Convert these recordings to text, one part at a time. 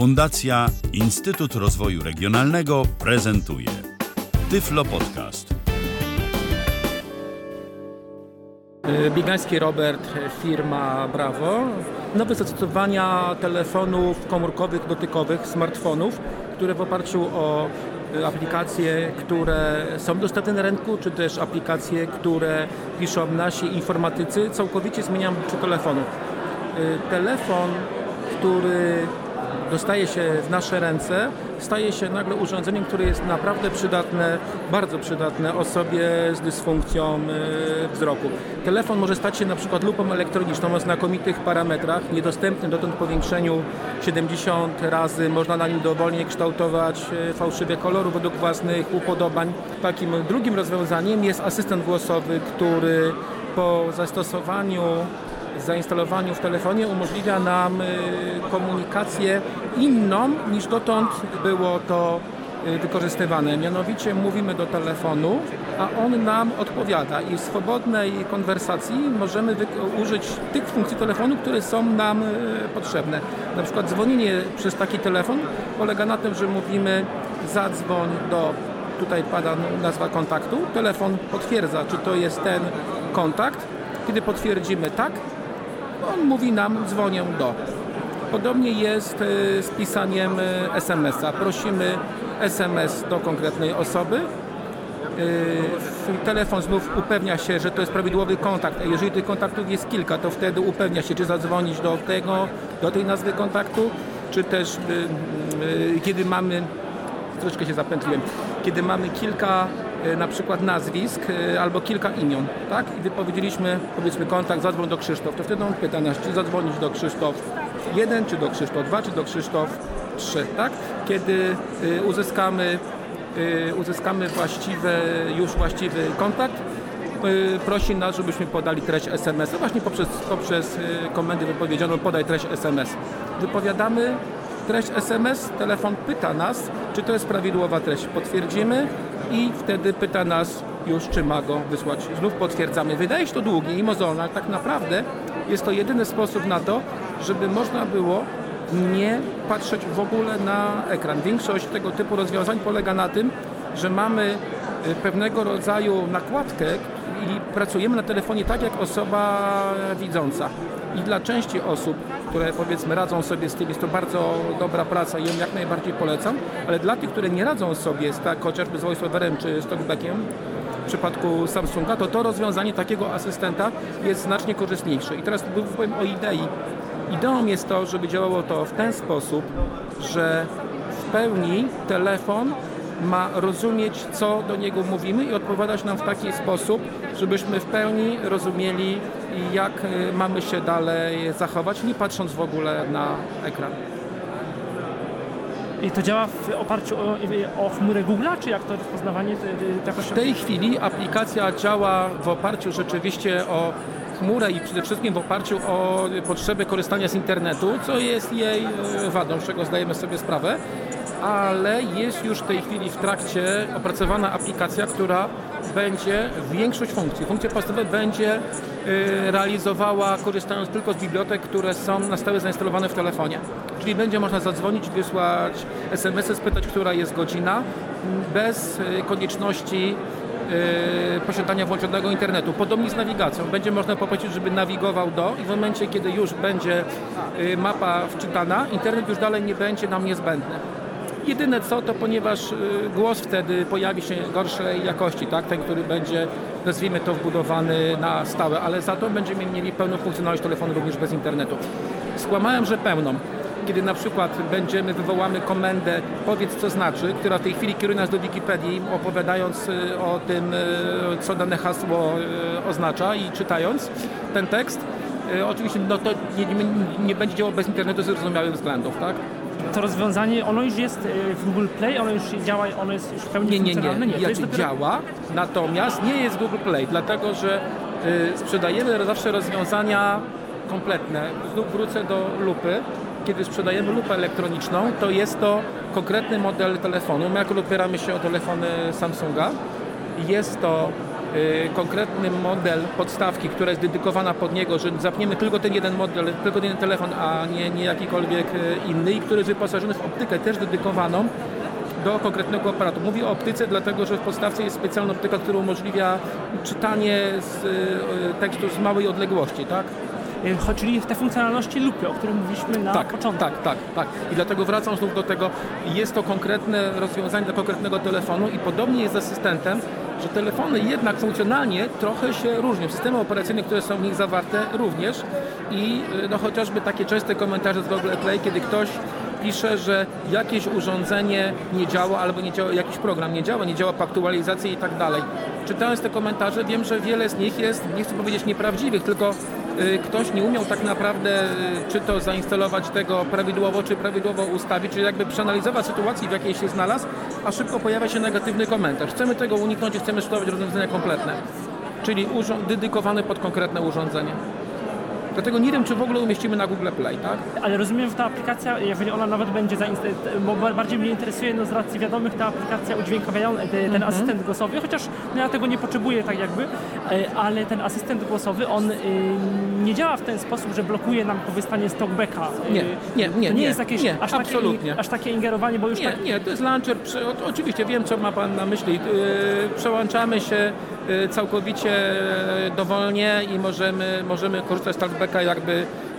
Fundacja Instytut Rozwoju Regionalnego prezentuje Tyflo Podcast. Biegański Robert, firma Bravo. Nowe zastosowania telefonów komórkowych, dotykowych, smartfonów, które w oparciu o aplikacje, które są dostępne na rynku, czy też aplikacje, które piszą nasi informatycy, całkowicie zmieniają czy telefonu. Telefon, który dostaje się w nasze ręce, staje się nagle urządzeniem, które jest naprawdę przydatne, bardzo przydatne osobie z dysfunkcją e, wzroku. Telefon może stać się na przykład lupą elektroniczną o znakomitych parametrach, niedostępnym dotąd powiększeniu 70 razy, można na nim dowolnie kształtować e, fałszywe koloru według własnych upodobań. Takim drugim rozwiązaniem jest asystent głosowy, który po zastosowaniu zainstalowaniu w telefonie umożliwia nam y, komunikację inną niż dotąd było to y, wykorzystywane. Mianowicie mówimy do telefonu, a on nam odpowiada i w swobodnej konwersacji możemy użyć tych funkcji telefonu, które są nam y, potrzebne. Na przykład dzwonienie przez taki telefon polega na tym, że mówimy zadzwoń do, tutaj pada nazwa kontaktu, telefon potwierdza, czy to jest ten kontakt. Kiedy potwierdzimy tak, on mówi nam, dzwonię do. Podobnie jest e, z pisaniem e, SMS-a. Prosimy SMS do konkretnej osoby. E, telefon znów upewnia się, że to jest prawidłowy kontakt. Jeżeli tych kontaktów jest kilka, to wtedy upewnia się, czy zadzwonić do tego, do tej nazwy kontaktu, czy też kiedy mamy, troszeczkę się zapętliłem, kiedy mamy kilka na przykład nazwisk e, albo kilka imion, tak? I wypowiedzieliśmy, powiedzmy, kontakt, zadzwoń do Krzysztof, to wtedy on pyta nas, czy zadzwonić do Krzysztof 1, czy do Krzysztof 2, czy do Krzysztof 3, tak? Kiedy e, uzyskamy, uzyskamy właściwy, już właściwy kontakt, prosi nas, żebyśmy podali treść SMS, właśnie poprzez, poprzez komendę wypowiedzianą podaj treść SMS. Wypowiadamy treść SMS, telefon pyta nas, czy to jest prawidłowa treść. Potwierdzimy, i wtedy pyta nas już, czy ma go wysłać. Znów potwierdzamy. Wydaje się to długie i mozolne, ale tak naprawdę jest to jedyny sposób na to, żeby można było nie patrzeć w ogóle na ekran. Większość tego typu rozwiązań polega na tym, że mamy y, pewnego rodzaju nakładkę i pracujemy na telefonie tak jak osoba widząca. I dla części osób, które powiedzmy radzą sobie z tym, jest to bardzo dobra praca i ją jak najbardziej polecam, ale dla tych, które nie radzą sobie z tak chociażby z VoiceOverem czy z TalkBackiem, w przypadku Samsunga, to to rozwiązanie takiego asystenta jest znacznie korzystniejsze. I teraz powiem o idei. Ideą jest to, żeby działało to w ten sposób, że w pełni telefon ma rozumieć, co do niego mówimy i odpowiadać nam w taki sposób, żebyśmy w pełni rozumieli, jak y, mamy się dalej zachować, nie patrząc w ogóle na ekran. I to działa w oparciu o, o chmurę Google'a, czy jak to rozpoznawanie? W tej chwili aplikacja działa w oparciu rzeczywiście o chmurę i przede wszystkim w oparciu o potrzeby korzystania z internetu, co jest jej y, wadą, z czego zdajemy sobie sprawę ale jest już w tej chwili w trakcie opracowana aplikacja, która będzie większość funkcji, funkcje podstawowe będzie y, realizowała korzystając tylko z bibliotek, które są na stałe zainstalowane w telefonie. Czyli będzie można zadzwonić, wysłać SMS-y, spytać, która jest godzina, bez y, konieczności posiadania włączonego internetu. Podobnie z nawigacją. Będzie można poprosić, żeby nawigował do i w momencie, kiedy już będzie mapa wczytana, internet już dalej nie będzie nam niezbędny. Jedyne co, to ponieważ y, głos wtedy pojawi się gorszej jakości, tak? ten, który będzie, nazwijmy to, wbudowany na stałe, ale za to będziemy mieli pełną funkcjonalność telefonu również bez internetu. Skłamałem, że pełną. Kiedy na przykład będziemy, wywołamy komendę powiedz co znaczy, która w tej chwili kieruje nas do Wikipedii, opowiadając y, o tym, y, co dane hasło oznacza i czytając ten tekst, oczywiście no to nie, nie, nie będzie działało bez internetu z zrozumiałych względów, tak? to rozwiązanie, ono już jest w Google Play, ono już działa, ono jest już w pełni nie, nie, nie, nie, nie. dopiero... działa, natomiast nie jest Google Play, dlatego że y, sprzedajemy zawsze rozwiązania kompletne. Znów wrócę do lupy. Kiedy sprzedajemy lupę elektroniczną, to jest to konkretny model telefonu. My jako opieramy się o telefony Samsunga. Jest to y, konkretny model podstawki, która jest dedykowana pod niego, że zapniemy tylko ten jeden model, tylko ten jeden telefon, a nie, nie jakikolwiek y, inny i który jest wyposażony w optykę też dedykowaną do konkretnego aparatu. Mówię o optyce, dlatego że w podstawce jest specjalna optyka, która umożliwia czytanie z y, tekstu z małej odległości, tak? Y, Czyli te funkcjonalności lupy, o których mówiliśmy na tak, początku. tak, tak, tak. I dlatego wracam znów do tego, jest to konkretne rozwiązanie dla konkretnego telefonu i podobnie jest z asystentem, że telefony jednak funkcjonalnie trochę się różnią. Systemy operacyjne, które są w nich zawarte również i y, no, chociażby takie częste komentarze z Google Play, kiedy ktoś pisze, że jakieś urządzenie nie działa albo nie działa, jakiś program nie działa, nie działa po aktualizacji i tak dalej. Czytając te komentarze wiem, że wiele z nich jest, nie chcę powiedzieć nieprawdziwych, tylko y, ktoś nie umiał tak naprawdę y, czy to zainstalować tego prawidłowo, czy prawidłowo ustawić, czy jakby przeanalizować sytuację, w jakiej się znalazł, a szybko pojawia się negatywny komentarz. Chcemy tego uniknąć i chcemy stosować rozwiązania kompletne, czyli urząd dedykowane pod konkretne urządzenie. Dlatego nie wiem, czy w ogóle umieścimy na Google Play, tak? Ale rozumiem, że ta aplikacja, jeżeli ona nawet będzie zainstalowana, bardziej mnie interesuje, no z racji wiadomych, ta aplikacja udźwiękowiająca, te- ten Mhm. asystent głosowy, chociaż no, ja tego nie potrzebuję tak jakby, e, ale ten asystent głosowy, on y, nie działa w ten sposób, że blokuje nam korzystanie z talkbacka. Nie, nie, nie, To nie, nie, jest jakieś nie, aż, absolutnie. Takie, aż takie ingerowanie, bo już Nie, tak... nie, to jest launcher. Oczywiście wiem, co ma Pan na myśli. Przełączamy się całkowicie yy, dowolnie i możemy, możemy korzystać z talkbacka jakby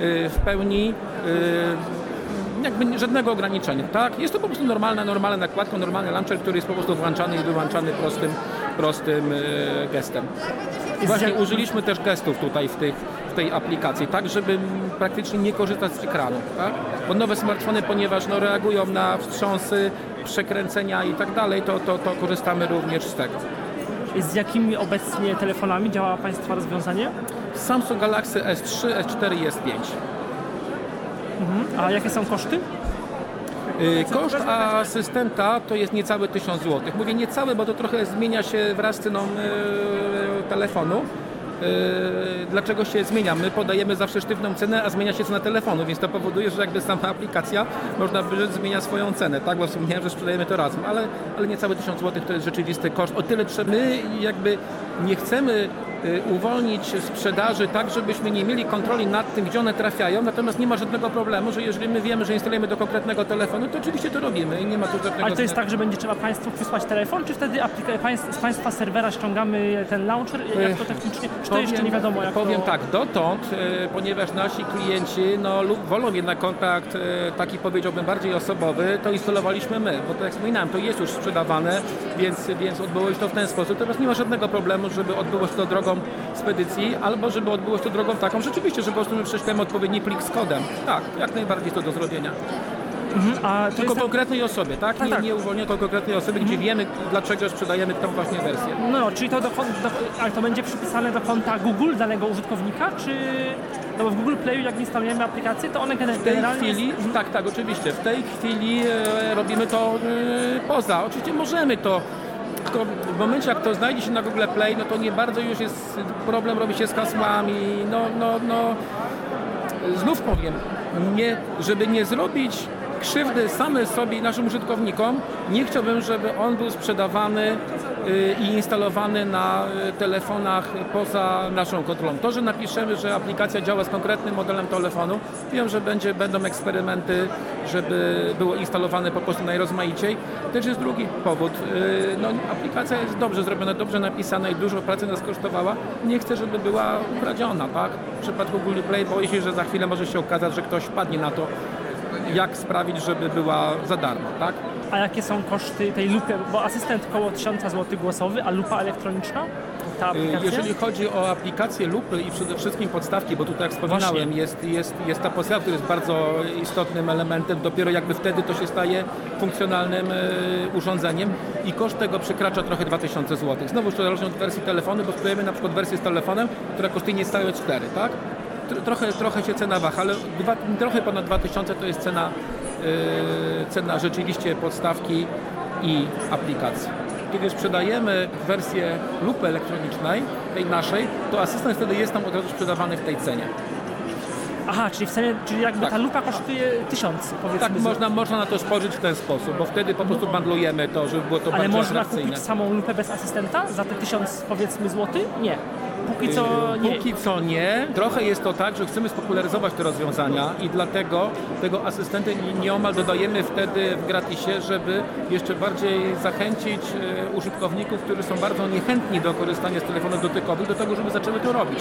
yy, w pełni. Jakby żadnego ograniczenia, tak? Jest to po prostu normalna, normalna nakładka, normalny launcher, który jest po prostu włączany i wyłączany prostym, prostym gestem. Właśnie jak- użyliśmy też gestów tutaj w, tych, tej aplikacji, tak, żeby praktycznie nie korzystać z ekranu, tak? Bo nowe smartfony, ponieważ no, reagują na wstrząsy, przekręcenia i tak dalej, to, to, to korzystamy również z tego. Z jakimi obecnie telefonami działa Państwa rozwiązanie? Samsung Galaxy S3, S4 i S5. A jakie są koszty? Y, Koszt asystenta to jest niecałe 1000 zł. Mówię niecałe, bo to trochę zmienia się wraz z ceną y, telefonu. Y, Dlaczego się zmienia? My podajemy zawsze sztywną cenę, a zmienia się cena telefonu, więc to powoduje, że jakby sama aplikacja, można by rzec, zmienia swoją cenę, tak? Bo wspomniałem, że sprzedajemy to razem, ale, ale niecałe 1000 zł to jest rzeczywisty koszt. O tyle trzeba, my jakby nie chcemy y, uwolnić sprzedaży tak, żebyśmy nie mieli kontroli nad tym, gdzie one trafiają, natomiast nie ma żadnego problemu, że jeżeli my wiemy, że instalujemy do konkretnego telefonu, to oczywiście to robimy i nie ma tu żadnego Ale to jest tak, że będzie trzeba Państwu przysłać telefon, czy wtedy aplika- z Państwa serwera ściągamy ten launcher? Jak to technicznie? Czy to jeszcze nie wiadomo jak powiem to... tak, dotąd, e, ponieważ nasi klienci no, wolą jednak kontakt e, taki powiedziałbym bardziej osobowy, to instalowaliśmy my, bo tak jak wspominałem, to jest już sprzedawane, więc, więc odbyło się to w ten sposób. Teraz nie ma żadnego problemu, żeby odbyło się to drogą spedycji, albo żeby odbyło się to drogą taką, rzeczywiście, że po prostu my prześlemy odpowiedni plik z kodem. Tak, jak najbardziej to do zrobienia. A to Tylko jest konkretnej osobie, tak? Tak, Nie, tak. nie uwolniono tylko konkretnej osoby, gdzie wiemy, dlaczego sprzedajemy tą właśnie wersję. No, czyli to, do, do, ale to będzie przypisane do konta Google danego użytkownika, czy... No bo w Google Playu jak instalujemy aplikację, to one gener- W tej generalnie... chwili, tak, tak, oczywiście. W tej chwili e, robimy to e, poza. Oczywiście możemy to. Tylko w momencie, jak to znajdzie się na Google Play, no to nie bardzo już jest problem, robi się z hasłami. No, no, no. Znów powiem, nie, żeby nie zrobić krzywdy same sobie i naszym użytkownikom, nie chciałbym, żeby on był sprzedawany y, i instalowany na y, telefonach poza naszą kontrolą. To, że napiszemy, że aplikacja działa z konkretnym modelem telefonu, wiem, że będzie, będą eksperymenty, żeby było instalowane po prostu najrozmaiciej. Też jest drugi powód. Y, No, aplikacja jest dobrze zrobiona, dobrze napisana i dużo pracy nas kosztowała. Nie chcę, żeby była ukradziona, tak? W przypadku Google Play boję się, że za chwilę może się okazać, że ktoś wpadnie na to, jak sprawić, żeby była za darmo, tak? A jakie są koszty tej lupy? Bo asystent koło 1000 zł głosowy, a lupa elektroniczna? Y? Jeżeli chodzi o aplikację lupy i przede wszystkim podstawki, bo tutaj jak wspominałem, jest, jest, jest ta podstawka, która jest bardzo istotnym elementem, dopiero jakby wtedy to się staje funkcjonalnym y, urządzeniem i koszt tego przekracza trochę 2000 zł. Znowu to zależy od wersji telefonu, bo spróbujemy na przykład wersję z telefonem, która kosztuje niecałe 4, tak? Tr- Trochę, trochę się cena waha, ale dwa, trochę ponad 2000 to jest cena, y, cena rzeczywiście podstawki i aplikacji. Kiedy sprzedajemy wersję lupy elektronicznej, tej naszej, to asystent wtedy jest tam od razu sprzedawany w tej cenie. Aha, czyli w cenie, czyli jakby Tak. ta lupa kosztuje tysiąc, powiedzmy. Tak, można, można na to spojrzeć w ten sposób, bo wtedy po prostu bandlujemy to, żeby było to Ale bardziej można atrakcyjne. kupić samą lupę bez asystenta za te tysiąc, powiedzmy, złotych? Nie. Póki co nie. Póki co nie. Trochę jest to tak, że chcemy spopularyzować te rozwiązania i dlatego tego asystenta nie- nieomal dodajemy wtedy w gratisie, żeby jeszcze bardziej zachęcić e, użytkowników, którzy są bardzo niechętni do korzystania z telefonów dotykowych, do tego, żeby zaczęły to robić.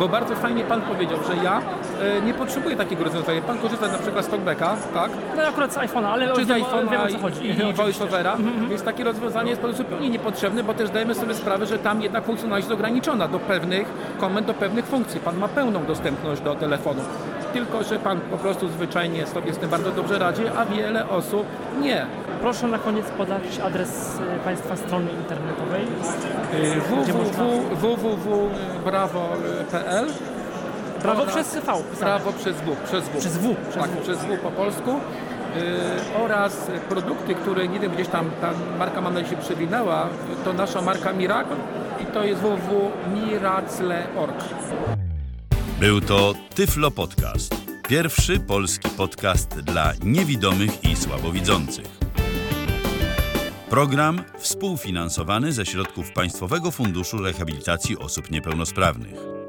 Bo bardzo fajnie Pan powiedział, że ja e, nie potrzebuję takiego rozwiązania. Pan korzysta na przykład z Talkbacka, tak? No akurat z iPhone'a, ale czy z wiem, wiem iPhone'a o co chodzi. i, i. VoiceOvera, więc takie rozwiązanie jest po zupełnie niepotrzebne, bo też dajemy sobie sprawę, że tam jednak funkcjonalność jest ograniczona do pewnych komend, do pewnych funkcji. Pan ma pełną dostępność do telefonu, tylko że Pan po prostu zwyczajnie sobie z tym bardzo dobrze radzi, a wiele osób nie. Proszę na koniec podać adres e, Państwa strony internetowej. Y, www.brawo.pl Brawo przez V. pisane. Prawo przez W. Przez W. Przez W. Przez tak, w. przez W po polsku. Yy, oraz produkty, które nie wiem, gdzieś tam ta marka mam nadzieję się przewinęła, to nasza marka Miracle i to jest www.miracle.org. Był to Tyflo Podcast. Pierwszy polski podcast dla niewidomych i słabowidzących. Program współfinansowany ze środków Państwowego Funduszu Rehabilitacji Osób Niepełnosprawnych.